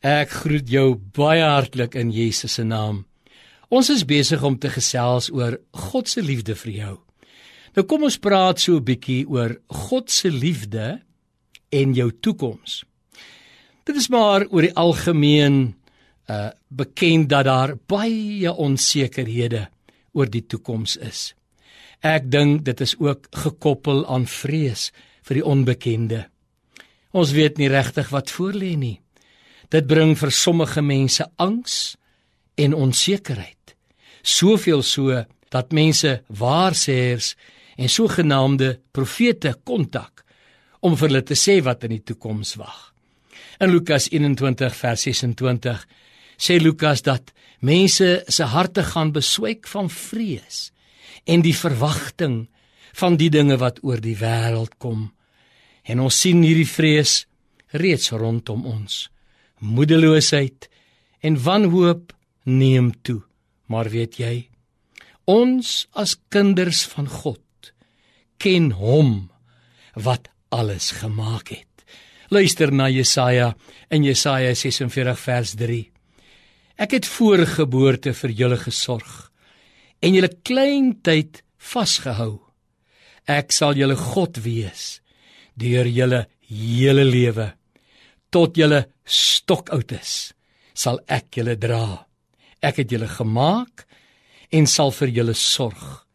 Ek groet jou baie hartlik in Jesus se naam. Ons is besig om te gesels oor God se liefde vir jou. Nou kom ons praat so 'n bietjie oor God se liefde en jou toekoms. Dit is maar oor die algemeen uh bekend dat daar baie onsekerhede oor die toekoms is. Ek dink dit is ook gekoppel aan vrees vir die onbekende. Ons weet nie regtig wat voorlê nie. Dit bring vir sommige mense angs en onsekerheid. Soveel so dat mense waarsêers en sogenaamde profete kontak om vir hulle te sê wat in die toekoms wag. In Lukas 21 vers 26 sê Lukas dat mense se harte gaan beswyk van vrees en die verwagting van die dinge wat oor die wêreld kom. En ons sien hierdie vrees reeds rondom ons moedeloosheid en wanhoop neem toe. Maar weet jy, ons as kinders van God ken hom wat alles gemaak het. Luister na Jesaja in Jesaja 46 vers 3. Ek het voorgeboorte vir julle gesorg en julle klein tyd vasgehou. Ek sal julle God wees deur julle hele lewe tot julle stokoud is, sal ek julle dra. Ek het julle gemaak en sal vir julle sorg.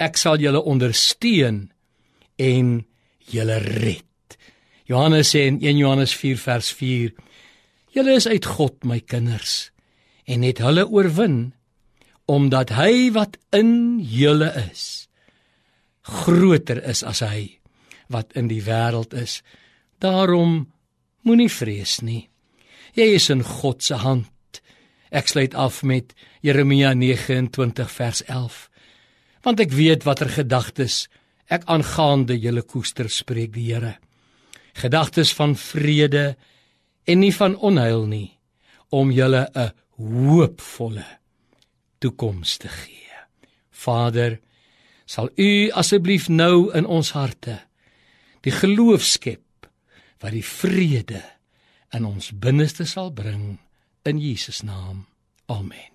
Ek sal julle ondersteun en julle red. Johannes sê in 1 Johannes 4 vers 4: Julle is uit God my kinders en het hulle oorwin omdat hy wat in julle is groter is as hy wat in die wêreld is. Daarom Moenie vrees nie. Jy is in God se hand. Ek sluit af met Jeremia 29 vers 11. Want ek weet watter gedagtes ek aangaande julle koester spreek die Here. Gedagtes van vrede en nie van onheil nie om julle 'n hoopvolle toekoms te gee. Vader, sal U asseblief nou in ons harte die geloof skep wat die vrede in ons binneste sal bring in Jesus naam. Amen.